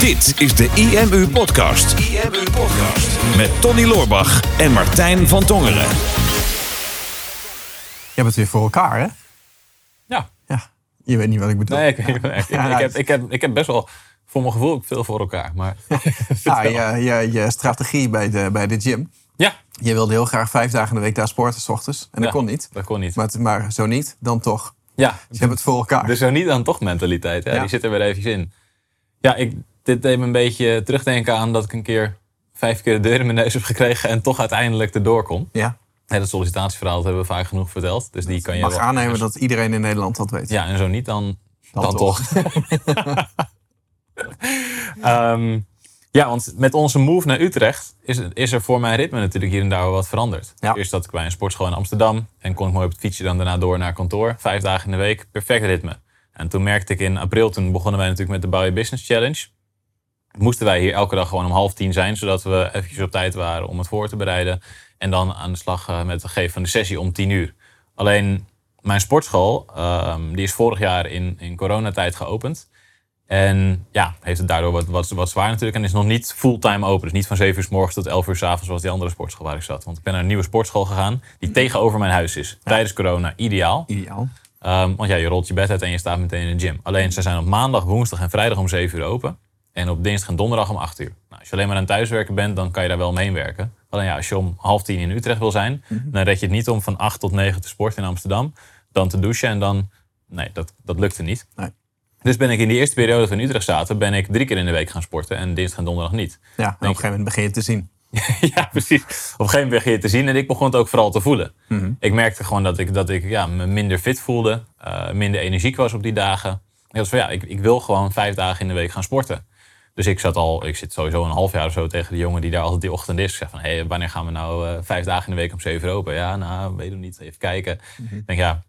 Dit is de IMU Podcast. IMU Podcast. Met Tony Loorbach en Martijn van Tongeren. Je hebt het weer voor elkaar, hè? Ja. Ja. Je weet niet wat ik bedoel. Nee, ik, ik, ik, ik, Ja, heb, ik, heb, ik heb best wel voor mijn gevoel ook veel voor elkaar. Maar Nou, je, je, je strategie bij de, bij de gym. ja, Je wilde heel graag vijf dagen in de week daar sporten, s ochtends. En dat Ja. kon niet. dat kon niet. Maar, maar zo niet, dan toch. ja, Dus je hebt het voor elkaar. dus zo niet dan toch mentaliteit. Hè? Ja. Die zit er weer even in. Ja, ik, dit deed me een beetje terugdenken aan dat ik een keer vijf keer de deur in mijn neus heb gekregen en toch uiteindelijk erdoor kon. ja. Dat sollicitatieverhaal dat hebben we vaak genoeg verteld. Dus die kan je mag aannemen dat iedereen in Nederland dat weet. Ja, en zo niet, dan, Dan dan, toch. Ehm, ja, want met onze move naar Utrecht is, is er voor mijn ritme natuurlijk hier en daar wel wat veranderd. Ja. Eerst zat ik bij een sportschool in Amsterdam en kon ik mooi op het fietsje dan daarna door naar kantoor. Vijf dagen in de week, perfect ritme. En toen merkte ik in april, toen begonnen wij natuurlijk met de Bouw Business Challenge. Moesten wij hier elke dag gewoon om half tien zijn, zodat we eventjes op tijd waren om het voor te bereiden. En dan aan de slag eh, met het geven van de sessie om tien uur. Alleen mijn sportschool, ehm, die is vorig jaar in, in coronatijd geopend. En ja, heeft het daardoor wat, wat, wat zwaar natuurlijk. En is nog niet fulltime open. Dus niet van 7 uur s morgens tot 11 uur s avonds zoals die andere sportschool waar ik zat. Want ik ben naar een nieuwe sportschool gegaan die tegenover mijn huis is. Tijdens corona ideaal. Ideaal. Ehm, want ja, je rolt je bed uit en je staat meteen in de gym. Alleen ze zijn op maandag, woensdag en vrijdag om 7 uur open. En op dinsdag en donderdag om 8 uur. Nou, als je alleen maar aan thuiswerken bent, dan kan je daar wel omheen werken. Alleen ja, als je om half tien in Utrecht wil zijn, dan red je het niet om van 8 tot 9 te sporten in Amsterdam. Dan te douchen en dan. Nee, dat, dat lukte niet. Nee. Dus ben ik in die eerste periode in Utrecht zaten, ben ik drie keer in de week gaan sporten. En dinsdag en donderdag niet. Ja, en op een gegeven moment begin je te zien. ja, precies. Op een gegeven moment begin je te zien en ik begon het ook vooral te voelen. Mhm. Ik merkte gewoon dat ik, dat ik ja, me minder fit voelde, eh, minder energiek was op die dagen. Ik was van ja, ik, ik wil gewoon vijf dagen in de week gaan sporten. Dus ik zat al, ik zit sowieso een half jaar of zo tegen de jongen die daar altijd die ochtend is. Ik zeg van, hé, wanneer gaan we nou eh, vijf dagen in de week om zeven open? Ja, nou, weet ik niet, even kijken. Ik denk, ja,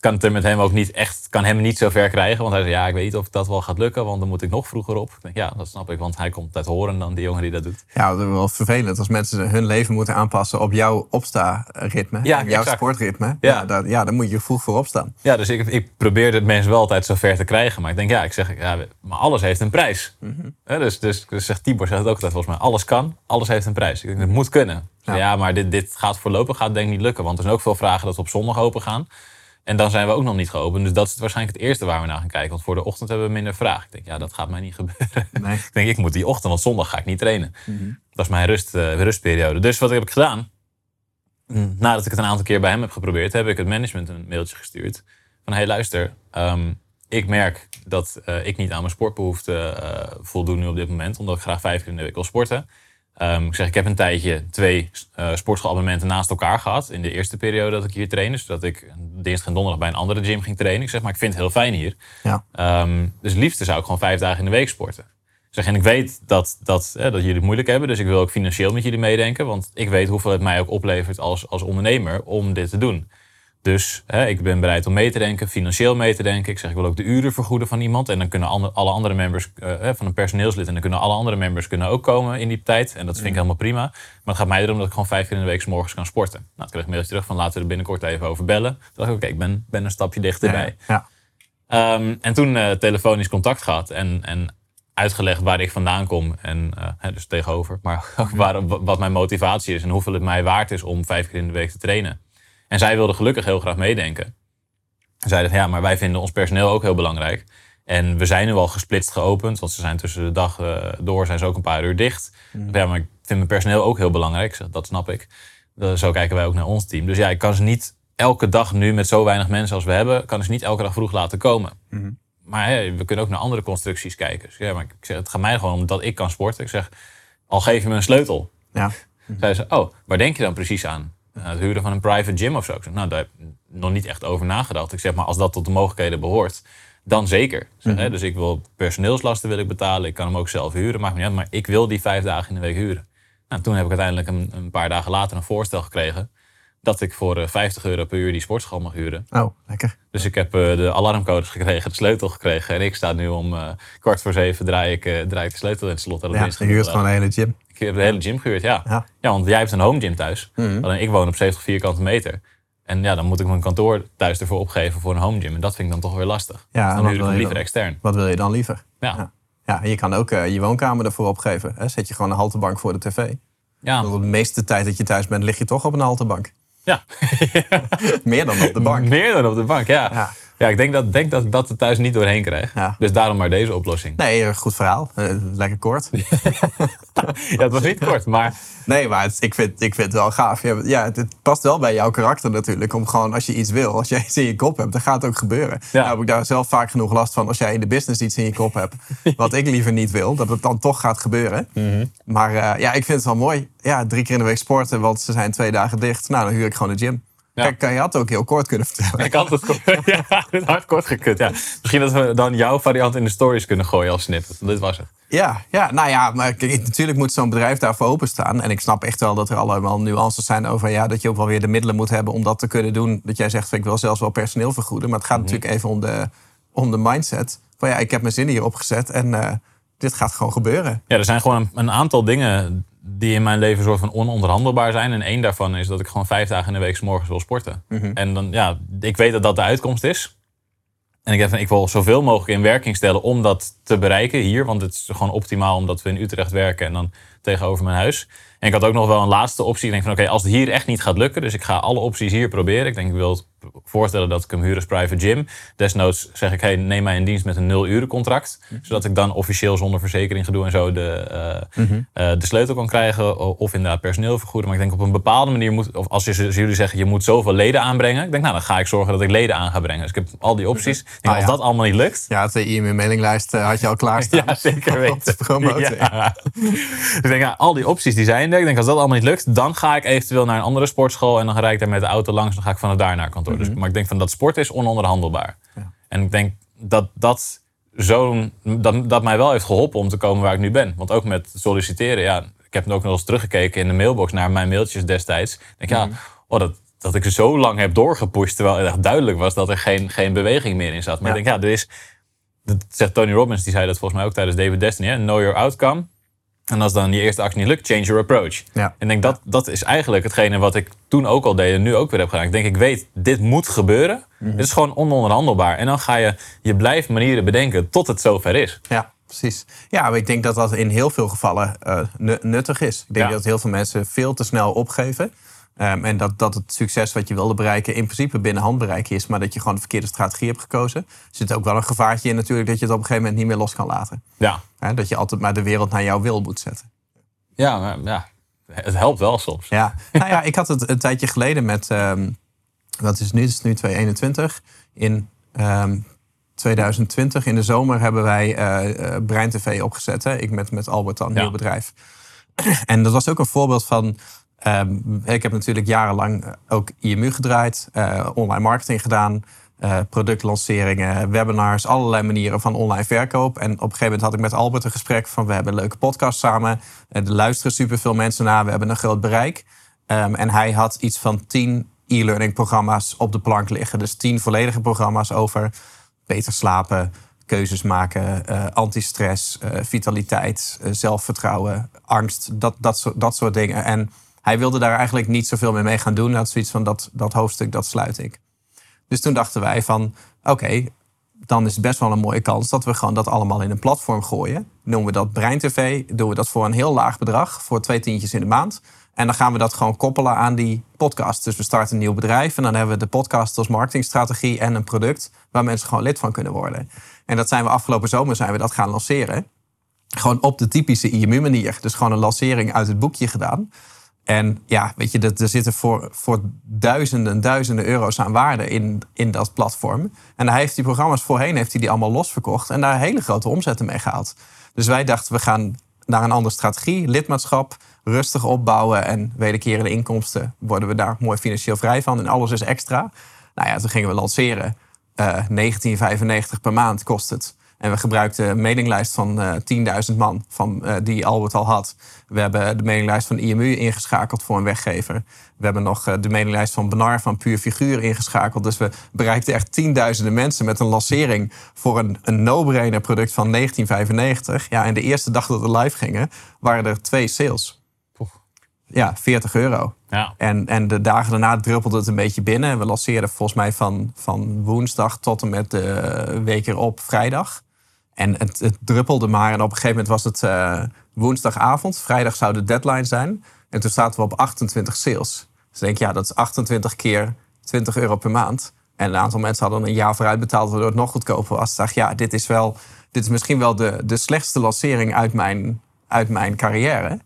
kan het er met hem ook niet echt, kan hem niet zo ver krijgen. Want hij zei, ja, ik weet niet of dat wel gaat lukken, want dan moet ik nog vroeger op. Ik denk, ja, dat snap ik, want hij komt uit horen dan die jongen die dat doet. Ja, dat is wel vervelend als mensen hun leven moeten aanpassen op jouw opsta-ritme. Ja, jouw exact. sportritme. Ja, Ja. daar, ja, dan moet je vroeg voor opstaan. Ja, dus ik, ik probeerde het mensen wel altijd zo ver te krijgen. Maar ik denk, ja, ik zeg, ja, maar alles heeft een prijs. Hè, dus, dus, dus zegt Tibor zegt het ook altijd volgens mij. Alles kan, alles heeft een prijs. Ik denk, het moet kunnen. Ja. Ja, maar dit, dit gaat voorlopig gaat denk ik niet lukken. Want er zijn ook veel vragen dat we op zondag open gaan. En dan zijn we ook nog niet geopend. Dus dat is waarschijnlijk het eerste waar we naar gaan kijken. Want voor de ochtend hebben we minder vraag. Ik denk, ja, dat gaat mij niet gebeuren. Nee. ik denk, ik moet die ochtend, want zondag ga ik niet trainen. Dat is mijn rust, eh, rustperiode. Dus wat heb ik gedaan? Mm, Nadat ik het een aantal keer bij hem heb geprobeerd, heb ik het management een mailtje gestuurd. Van hey, luister, ehm, ik merk dat eh, ik niet aan mijn sportbehoeften eh, voldoen nu op dit moment, omdat ik graag vijf keer in de week wil sporten. Ehm, ik zeg, ik heb een tijdje twee uh, sportschoolabonnementen naast elkaar gehad. In de eerste periode dat ik hier trainde. Zodat ik dinsdag en donderdag bij een andere gym ging trainen. Ik zeg, maar ik vind het heel fijn hier. Ja. Ehm, dus het liefste zou ik gewoon vijf dagen in de week sporten. Ik zeg, en ik weet dat, dat, dat jullie het moeilijk hebben. Dus ik wil ook financieel met jullie meedenken. Want ik weet hoeveel het mij ook oplevert als, als ondernemer om dit te doen. Dus hè, ik ben bereid om mee te denken, financieel mee te denken. Ik zeg, ik wil ook de uren vergoeden van iemand. En dan kunnen alle andere members eh, van een personeelslid... en dan kunnen alle andere members kunnen ook komen in die tijd. En dat vind ik helemaal prima. Maar het gaat mij erom dat ik gewoon vijf keer in de week 's morgens kan sporten. Nou, toen kreeg ik een mailtje terug van laten we er binnenkort even over bellen. Toen dacht ik, oké, ik ben, ben een stapje dichterbij. Ja. Ehm, en toen eh, telefonisch contact gehad en, en uitgelegd waar ik vandaan kom. En eh, dus tegenover, maar ook waar, wat mijn motivatie is en hoeveel het mij waard is om vijf keer in de week te trainen. En zij wilde gelukkig heel graag meedenken. Ze zeiden, ja, maar wij vinden ons personeel ook heel belangrijk. En we zijn nu al gesplitst geopend, want ze zijn tussen de dag eh, door, zijn ze ook een paar uur dicht. Ja, maar ik vind mijn personeel ook heel belangrijk. Dat snap ik. Zo kijken wij ook naar ons team. Dus ja, ik kan ze niet elke dag nu met zo weinig mensen als we hebben, kan ze niet elke dag vroeg laten komen. Maar hè, we kunnen ook naar andere constructies kijken. Dus ja, maar ik zeg, het gaat mij gewoon om dat ik kan sporten. Ik zeg, al geef je me een sleutel. Ja. Zei ze, oh, waar denk je dan precies aan? Het huren van een private gym of zo. Ik zeg, nou, daar heb ik nog niet echt over nagedacht. Ik zeg, maar als dat tot de mogelijkheden behoort, dan zeker. Hè, dus ik wil personeelslasten wil ik betalen. Ik kan hem ook zelf huren, maakt me niet uit. Maar ik wil die vijf dagen in de week huren. Nou, toen heb ik uiteindelijk een, een paar dagen later een voorstel gekregen... dat ik voor eh, 50 euro per uur die sportschool mag huren. Oh, lekker. Dus ik heb eh, de alarmcodes gekregen, de sleutel gekregen. En ik sta nu om eh, kwart voor zeven draai ik, eh, draai ik de sleutel in het slot. En Ja, je huurt gewoon een hele gym. Ik heb de hele gym gehuurd, ja. Ja. ja. want jij hebt een home gym thuis. Alleen ik woon op 70 vierkante meter. En ja, dan moet ik mijn kantoor thuis ervoor opgeven voor een home gym. En dat vind ik dan toch weer lastig. Ja, dus dan huur ik hem liever dan? extern. Wat wil je dan liever? Ja. Ja. Je kan ook eh, je woonkamer ervoor opgeven. Hè? Zet je gewoon een haltebank voor de tv. Ja, Want de meeste tijd dat je thuis bent, lig je toch op een haltebank. Ja. Meer dan op de bank. meer dan op de bank, ja. Ja. Ja, ik denk dat, denk dat ik dat er thuis niet doorheen krijg. Ja. Dus daarom maar deze oplossing. Nee, eh, goed verhaal. Eh, lekker kort. Ja, het was niet kort, maar Nee, maar het- ik, vind, ik vind het wel gaaf. Ja, het, het past wel bij jouw karakter natuurlijk. Om gewoon, als je iets wil, als jij iets in je kop hebt, dan gaat het ook gebeuren. Ja. Nou heb ik daar zelf vaak genoeg last van. Als jij in de business iets in je kop hebt, wat ik liever niet wil, dat het dan toch gaat gebeuren. Maar eh, ja, ik vind het wel mooi. Ja, drie keer in de week sporten, want ze zijn twee dagen dicht. Nou, dan huur ik gewoon de gym. Ja. Kijk, je had ook heel kort kunnen vertellen. ik had het kort, ja, hard kort gekut. Ja. Misschien dat we dan jouw variant in de stories kunnen gooien als snippet. Dit was het. Ja, ja, nou ja, maar natuurlijk moet zo'n bedrijf daarvoor openstaan. En ik snap echt wel dat er allemaal nuances zijn over ja, dat je ook wel weer de middelen moet hebben om dat te kunnen doen. Dat jij zegt, ik wil zelfs wel personeel vergoeden. Maar het gaat natuurlijk even om de, om de mindset. Van ja, ik heb mijn zin hier opgezet en eh, dit gaat gewoon gebeuren. Ja, er zijn gewoon een, een aantal dingen die in mijn leven soort van ononderhandelbaar zijn. En één daarvan is dat ik gewoon vijf dagen in de week 's morgens wil sporten. En dan, ja, ik weet dat dat de uitkomst is. En ik, heb, van, ik wil zoveel mogelijk in werking stellen om dat te bereiken hier. Want het is gewoon optimaal omdat we in Utrecht werken en dan tegenover mijn huis. En ik had ook nog wel een laatste optie. Ik denk van oké, als het hier echt niet gaat lukken, dus ik ga alle opties hier proberen. Ik denk ik wil voorstellen dat ik hem huur als private gym. Desnoods zeg ik, hey, neem mij in dienst met een nul uren contract. Zodat ik dan officieel zonder verzekering gedoe en zo de, eh, eh, de sleutel kan krijgen. Of inderdaad personeel vergoeden. Maar ik denk op een bepaalde manier moet, of als je- als jullie zeggen je moet zoveel leden aanbrengen. Ik denk nou dan ga ik zorgen dat ik leden aan ga brengen. Dus ik heb al die opties. Denk, Ah, als ja. dat allemaal niet lukt, Ja, de IMU-mailinglijst eh, had je al klaarstaan. ja, zeker weten. te promoten. Ja. Dus ik denk, ja, al die opties die zijn er. Ik denk, als dat allemaal niet lukt, dan ga ik eventueel naar een andere sportschool. En dan rijd ik daar met de auto langs. Dan ga ik vanaf daar naar kantoor. dus, maar ik denk van dat sport is ononderhandelbaar. Ja. En ik denk dat dat, zo'n, dat dat mij wel heeft geholpen om te komen waar ik nu ben. Want ook met solliciteren, ja, ik heb ook nog eens teruggekeken in de mailbox naar mijn mailtjes destijds. Ik denk, ja, oh, dat, dat ik zo lang heb doorgepusht. Terwijl het echt duidelijk was dat er geen, geen beweging meer in zat. Maar Ja. ik denk, ja, er is dat zegt Tony Robbins, die zei dat volgens mij ook tijdens David Destiny. Hè? Know your outcome. En als dan je eerste actie niet lukt, change your approach. Ja. En ik denk dat dat is eigenlijk hetgene wat ik toen ook al deed en nu ook weer heb gedaan. Ik denk, ik weet, dit moet gebeuren. Dit is gewoon ononderhandelbaar. En dan ga je, je blijft manieren bedenken tot het zover is. Ja, precies. Ja, maar ik denk dat dat in heel veel gevallen eh, nu- nuttig is. Ik denk Ja. dat heel veel mensen veel te snel opgeven. Ehm, en dat, dat het succes wat je wilde bereiken in principe binnen handbereik is, maar dat je gewoon de verkeerde strategie hebt gekozen. Er zit ook wel een gevaartje in natuurlijk dat je het op een gegeven moment niet meer los kan laten. Ja, dat je altijd maar de wereld naar jouw wil moet zetten. ja, ja. het helpt wel soms. Ja, nou ja, ik had het een tijdje geleden met, ehm, wat is het nu? Het is nu 2021. In ehm, 2020, in de zomer, hebben wij eh, Brein TV opgezet. Hè? Ik met, met Albert dan, een Ja. nieuw bedrijf. En dat was ook een voorbeeld van... ehm, ik heb natuurlijk jarenlang eh, ook IMU gedraaid, eh, online marketing gedaan... eh, productlanceringen, webinars, allerlei manieren van online verkoop. En op een gegeven moment had ik met Albert een gesprek van... we hebben een leuke podcast samen, er luisteren superveel mensen naar... we hebben een groot bereik. Ehm, en hij had iets van tien e-learning programma's op de plank liggen. Dus tien volledige programma's over beter slapen, keuzes maken, eh antistress, vitaliteit, zelfvertrouwen, angst, dat, dat, soort, dat soort dingen. En hij wilde daar eigenlijk niet zoveel meer mee gaan doen. Hij had zoiets van dat, dat hoofdstuk, dat sluit ik. Dus toen dachten wij van, oké, dan is het best wel een mooie kans dat we gewoon dat allemaal in een platform gooien. Noemen we dat Brein TV, doen we dat voor een heel laag bedrag, voor twee tientjes in de maand. En dan gaan we dat gewoon koppelen aan die podcast. Dus we starten een nieuw bedrijf en dan hebben we de podcast als marketingstrategie en een product waar mensen gewoon lid van kunnen worden. En dat zijn we afgelopen zomer zijn we dat gaan lanceren. Gewoon op de typische IMU-manier. Dus gewoon een lancering uit het boekje gedaan. En ja, weet je, er zitten voor, voor duizenden, duizenden euro's aan waarde in, in dat platform. En hij heeft die programma's voorheen heeft hij die allemaal losverkocht en daar hele grote omzetten mee gehaald. Dus wij dachten, we gaan naar een andere strategie, lidmaatschap, rustig opbouwen en wederkerende inkomsten worden we daar mooi financieel vrij van. En alles is extra. Nou ja, toen gingen we lanceren. Eh 19,95 per maand kost het. En we gebruikten een mailinglijst van eh 10.000 man van, eh, die Albert al had. We hebben de mailinglijst van IMU ingeschakeld voor een weggever. We hebben nog eh, de mailinglijst van Benar van Puur Figuur ingeschakeld. Dus we bereikten echt tienduizenden mensen met een lancering voor een, een no-brainer product van 1995. Ja, en de eerste dag dat we live gingen, waren er twee sales. Ja, 40 euro. Ja. En, en de dagen daarna druppelde het een beetje binnen. We lanceerden volgens mij van, van woensdag tot en met de week erop vrijdag. En het, het druppelde maar. En op een gegeven moment was het eh, woensdagavond. Vrijdag zou de deadline zijn. En toen zaten we op 28 sales. Dus denk ik, ja, dat is 28 keer 20 euro per maand. En een aantal mensen hadden een jaar vooruit betaald... waardoor het nog goedkoper was. Ik dacht, ja, dit is, wel, dit is misschien wel de, de slechtste lancering uit mijn, uit mijn carrière.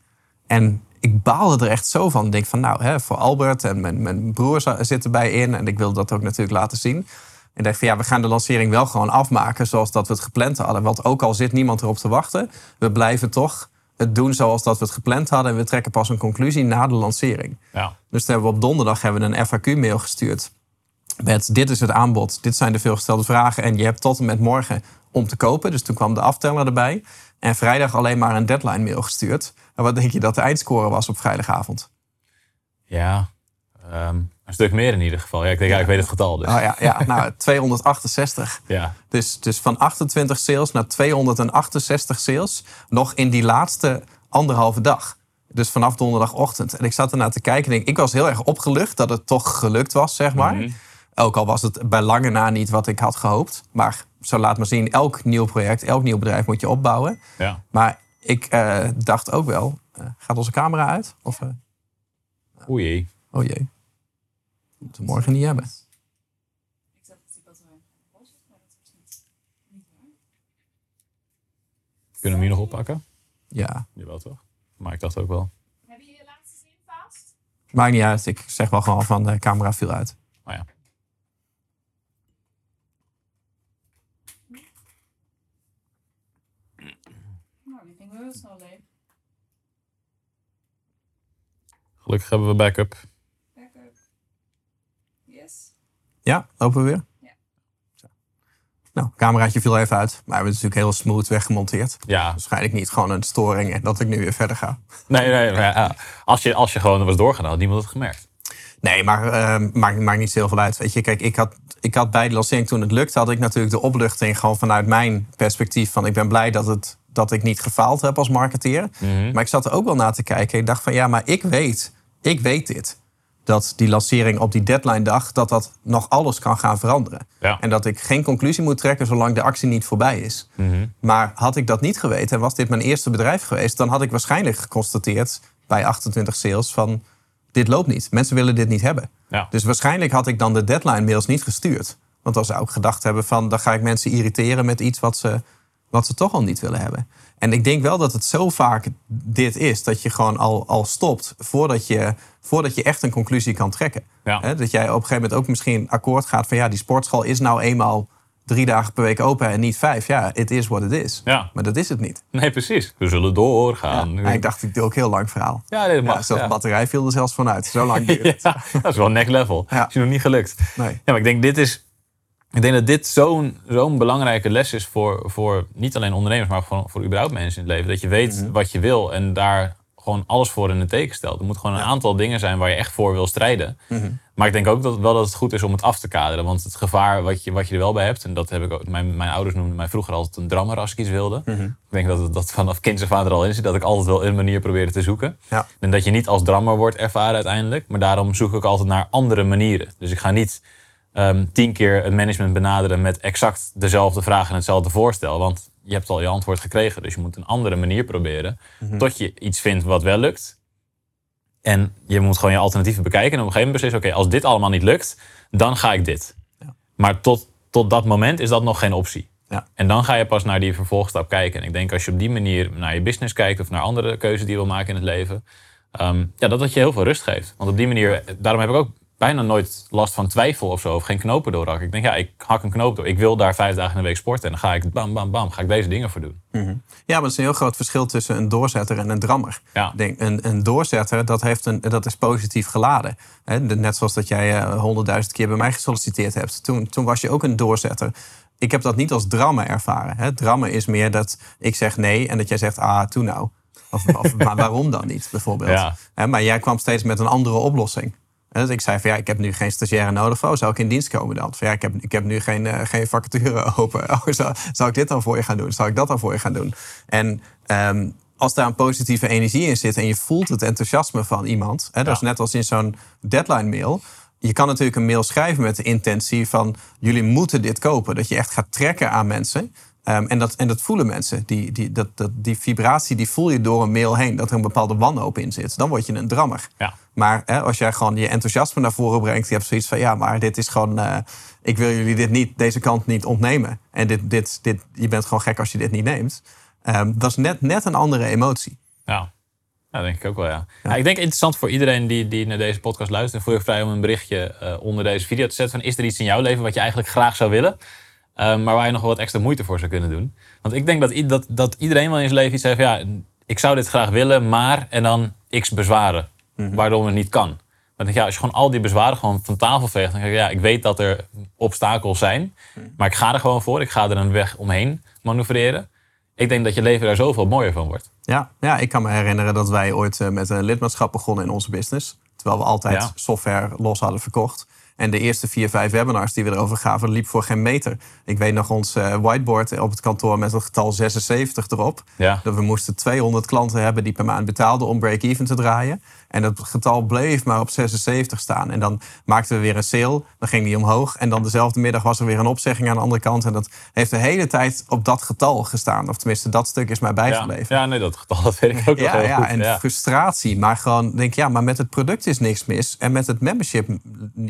En ik baalde er echt zo van. Ik denk van, nou, hè, voor Albert en mijn, mijn broer za- zit erbij in. En ik wilde dat ook natuurlijk laten zien. En dacht van, ja, we gaan de lancering wel gewoon afmaken... zoals dat we het gepland hadden. Want ook al zit niemand erop te wachten... we blijven toch het doen zoals dat we het gepland hadden. En we trekken pas een conclusie na de lancering. Ja. Dus toen hebben we op donderdag hebben we een FAQ-mail gestuurd. Met dit is het aanbod, dit zijn de veelgestelde vragen. En je hebt tot en met morgen om te kopen. Dus toen kwam de afteller erbij. En vrijdag alleen maar een deadline-mail gestuurd. En wat denk je dat de eindscore was op vrijdagavond? Ja, ehm, een stuk meer in ieder geval. Ja, ik denk, ja, ik weet het getal. Dus. Oh ja, ja nou, 268. Ja. Dus, dus van 28 sales naar 268 sales. Nog in die laatste anderhalve dag. Dus vanaf donderdagochtend. En ik zat ernaar te kijken en ik, ik was heel erg opgelucht dat het toch gelukt was, zeg maar. Mhm. Ook al was het bij lange na niet wat ik had gehoopt. Maar zo laat maar zien, elk nieuw project, elk nieuw bedrijf moet je opbouwen. ja. Maar ik eh, dacht ook wel, eh, gaat onze camera uit? Of, eh, Oei. oh jee, moeten we morgen niet hebben. Kunnen we hem hier nog oppakken? Ja, Jawel toch? Maar ik dacht ook wel. Heb je je laatste zin vast? maakt niet uit. Ik zeg wel gewoon van de camera viel uit. Maar ja. Nou, die ging wel snel leeg. Gelukkig hebben we backup. Backup. Ja, lopen we weer? Ja. Zo. Nou, cameraatje viel even uit. Maar we hebben het natuurlijk heel smooth weggemonteerd. Ja. Waarschijnlijk niet gewoon een storing en dat ik nu weer verder ga. Nee, nee, maar als, je, als je gewoon er was doorgaan, had niemand het gemerkt. Nee, maar eh, maakt, maakt niet zoveel uit. Weet je, kijk, ik had, ik had bij de lancering toen het lukte, had ik natuurlijk de opluchting gewoon vanuit mijn perspectief van ik ben blij dat, het, dat ik niet gefaald heb als marketeer. Mhm. Maar ik zat er ook wel naar te kijken. Ik dacht van ja, maar ik weet, ik weet dit. Dat die lancering op die deadline dag, dat dat nog alles kan gaan veranderen. Ja. En dat ik geen conclusie moet trekken zolang de actie niet voorbij is. Mhm. Maar had ik dat niet geweten en was dit mijn eerste bedrijf geweest, dan had ik waarschijnlijk geconstateerd bij 28 sales van dit loopt niet. Mensen willen dit niet hebben. Ja. Dus waarschijnlijk had ik dan de deadline mails niet gestuurd. Want dan zou ik gedacht hebben van dan ga ik mensen irriteren met iets wat ze, wat ze toch al niet willen hebben. En ik denk wel dat het zo vaak dit is dat je gewoon al, al stopt voordat je, voordat je echt een conclusie kan trekken. Ja. Dat jij op een gegeven moment ook misschien akkoord gaat van ja, die sportschool is nou eenmaal drie dagen per week open en niet vijf. Ja, it is what it is. Ja. Maar dat is het niet. Nee, precies. We zullen doorgaan. Ja, ik dacht, ik doe ook heel lang verhaal. Ja, dit mag. Ja, zelfs de batterij viel er zelfs vanuit. Zo lang duurt het. Dat is wel next level. Ja. Is je nog niet gelukt. Nee. Ja, maar ik denk, dit is, ik denk dat dit zo'n zo'n belangrijke les is voor, voor niet alleen ondernemers, maar voor, voor überhaupt mensen in het leven. Dat je weet Mhm. wat je wil en daar gewoon alles voor in het teken stelt. Er moet gewoon een aantal dingen zijn waar je echt voor wil strijden. Mhm. Maar ik denk ook dat, wel dat het goed is om het af te kaderen. Want het gevaar wat je, wat je er wel bij hebt, en dat heb ik ook, mijn, mijn ouders noemden mij vroeger altijd een drammer als ik iets wilde. Mhm. Ik denk dat het dat vanaf kinds af aan er al in zit, dat ik altijd wel een manier probeerde te zoeken. Ja. En dat je niet als drammer wordt ervaren uiteindelijk. Maar daarom zoek ik altijd naar andere manieren. Dus ik ga niet ehm, tien keer het management benaderen met exact dezelfde vraag en hetzelfde voorstel. Want je hebt al je antwoord gekregen. Dus je moet een andere manier proberen. Tot je iets vindt wat wel lukt. En je moet gewoon je alternatieven bekijken. En op een gegeven moment beslissen, oké, als dit allemaal niet lukt, dan ga ik dit. Ja. Maar tot, tot dat moment is dat nog geen optie. Ja. En dan ga je pas naar die vervolgstap kijken. En ik denk als je op die manier naar je business kijkt of naar andere keuzes die je wil maken in het leven, ehm, ja, dat dat je heel veel rust geeft. Want op die manier, daarom heb ik ook bijna nooit last van twijfel of zo, of geen knopen doorhakken. Ik denk, ja, ik hak een knoop door. Ik wil daar vijf dagen in de week sporten. En dan ga ik bam, bam, bam, ga ik deze dingen voor doen. Ja, maar het is een heel groot verschil tussen een doorzetter en een drammer. Ja. Denk, een, een doorzetter, dat, heeft een, dat is positief geladen. Net zoals dat jij eh, honderdduizend keer bij mij gesolliciteerd hebt. Toen, toen was je ook een doorzetter. Ik heb dat niet als drama ervaren. Hè. Drama is meer dat ik zeg nee en dat jij zegt, ah, toen nou. Of, of maar waarom dan niet, bijvoorbeeld. Ja. Maar jij kwam steeds met een andere oplossing. Hè, Dus ik zei van ja, ik heb nu geen stagiaire nodig. Oh, zou ik in dienst komen dan? Van ja, ik heb, ik heb nu geen, eh, geen vacature open. Oh, zou, zou ik dit dan voor je gaan doen? Zou ik dat dan voor je gaan doen? En ehm, als daar een positieve energie in zit en je voelt het enthousiasme van iemand. Hè, dat is Ja. net als in zo'n deadline mail. Je kan natuurlijk een mail schrijven met de intentie van jullie moeten dit kopen. Dat je echt gaat trekken aan mensen. Ehm, en, dat, en dat voelen mensen. Die, die, dat, dat, die vibratie die voel je door een mail heen. Dat er een bepaalde wanhoop in zit. Dan word je een drammer. Ja. Maar hè, als jij gewoon je enthousiasme naar voren brengt. Je hebt zoiets van ja, maar dit is gewoon. eh, ik wil jullie dit niet, deze kant niet ontnemen. En dit, dit, dit, je bent gewoon gek als je dit niet neemt. Ehm, dat is net, net een andere emotie. Ja. Ja, denk ik ook wel, ja. ja. ik denk interessant voor iedereen die, die naar deze podcast luistert. Voel je vrij om een berichtje eh, onder deze video te zetten. Van, is er iets in jouw leven wat je eigenlijk graag zou willen? eh, maar waar je nog wel wat extra moeite voor zou kunnen doen. Want ik denk dat, dat, dat iedereen wel in zijn leven iets heeft. Ja, ik zou dit graag willen, maar... En dan x bezwaren, waardoor het niet kan. Maar denk ja, als je gewoon al die bezwaren gewoon van tafel veegt... dan denk ik, ja, ik weet dat er obstakels zijn. Maar ik ga er gewoon voor. Ik ga er een weg omheen manoeuvreren. Ik denk dat je leven daar zoveel mooier van wordt. Ja, ja, ik kan me herinneren dat wij ooit eh, met een lidmaatschap begonnen in onze business. Terwijl we altijd Ja. software los hadden verkocht. En de eerste vier, vijf webinars die we erover gaven, liep voor geen meter. Ik weet nog ons eh, whiteboard op het kantoor met het getal 76 erop. Ja. Dat we moesten 200 klanten hebben die per maand betaalden om break-even te draaien. En dat getal bleef maar op 76 staan. En dan maakten we weer een sale, dan ging die omhoog. En dan dezelfde middag was er weer een opzegging aan de andere kant. En dat heeft de hele tijd op dat getal gestaan. Of tenminste, dat stuk is mij bijgebleven. ja nee, dat getal dat weet ik ook nog Ja, heel ja, goed. en ja. frustratie. Maar gewoon denk ja, maar met het product is niks mis. En met het membership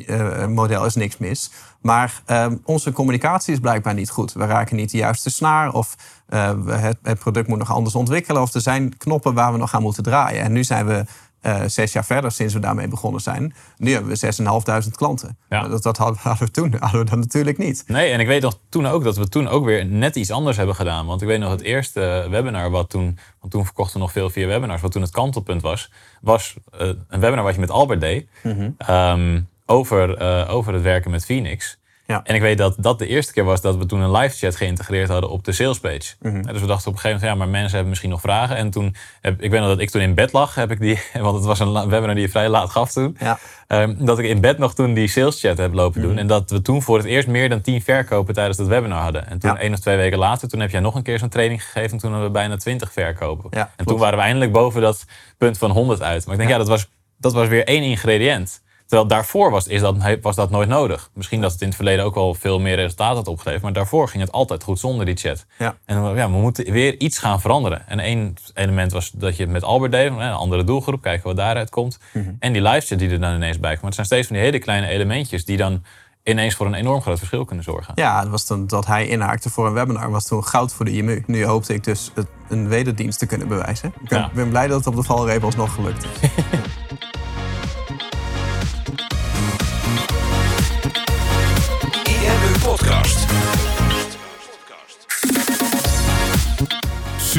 eh, model is niks mis. Maar ehm, onze communicatie is blijkbaar niet goed. We raken niet de juiste snaar. Of eh, het, het product moet nog anders ontwikkelen. Of er zijn knoppen waar we nog aan moeten draaien. En nu zijn we eh, zes jaar verder sinds we daarmee begonnen zijn. Nu hebben we 6.500 klanten. Ja. Dat, dat hadden, hadden we toen hadden we dat natuurlijk niet. Nee, en ik weet nog toen ook dat we toen ook weer net iets anders hebben gedaan. Want ik weet nog het eerste webinar wat toen... Want toen verkochten we nog veel via webinars. Wat toen het kantelpunt was. Was eh, een webinar wat je met Albert deed. Mhm. ehm, over, eh, over het werken met Phoenix. Ja. En ik weet dat dat de eerste keer was dat we toen een live chat geïntegreerd hadden op de salespage. Mhm. En Dus we dachten op een gegeven moment, ja, maar mensen hebben misschien nog vragen. En toen, heb, ik weet nog dat ik toen in bed lag, heb ik die, want het was een webinar die je vrij laat gaf toen. Ja. Ehm, dat ik in bed nog toen die sales chat heb lopen doen. En dat we toen voor het eerst meer dan 10 verkopen tijdens dat webinar hadden. En toen Ja. één of twee weken later, toen heb jij nog een keer zo'n training gegeven. En toen hadden we bijna 20 verkopen. Ja, en toen waren we eindelijk boven dat punt van 100 uit. Maar ik denk, ja, dat, was, dat was weer één ingrediënt. Terwijl daarvoor was, is dat, was dat nooit nodig. Misschien dat het in het verleden ook wel veel meer resultaat had opgeleverd. Maar daarvoor ging het altijd goed zonder die chat. Ja. En ja, we moeten weer iets gaan veranderen. En één element was dat je het met Albert deed. Een andere doelgroep, kijken wat daaruit komt. En die live chat die er dan ineens bij komt. Maar het zijn steeds van die hele kleine elementjes die dan ineens voor een enorm groot verschil kunnen zorgen. Ja, dat was toen dat hij inhaakte voor een webinar. Was toen goud voor de IMU. Nu hoopte ik dus het, een wederdienst te kunnen bewijzen. Ik ben, Ja. ben blij dat het op de valreep alsnog gelukt is.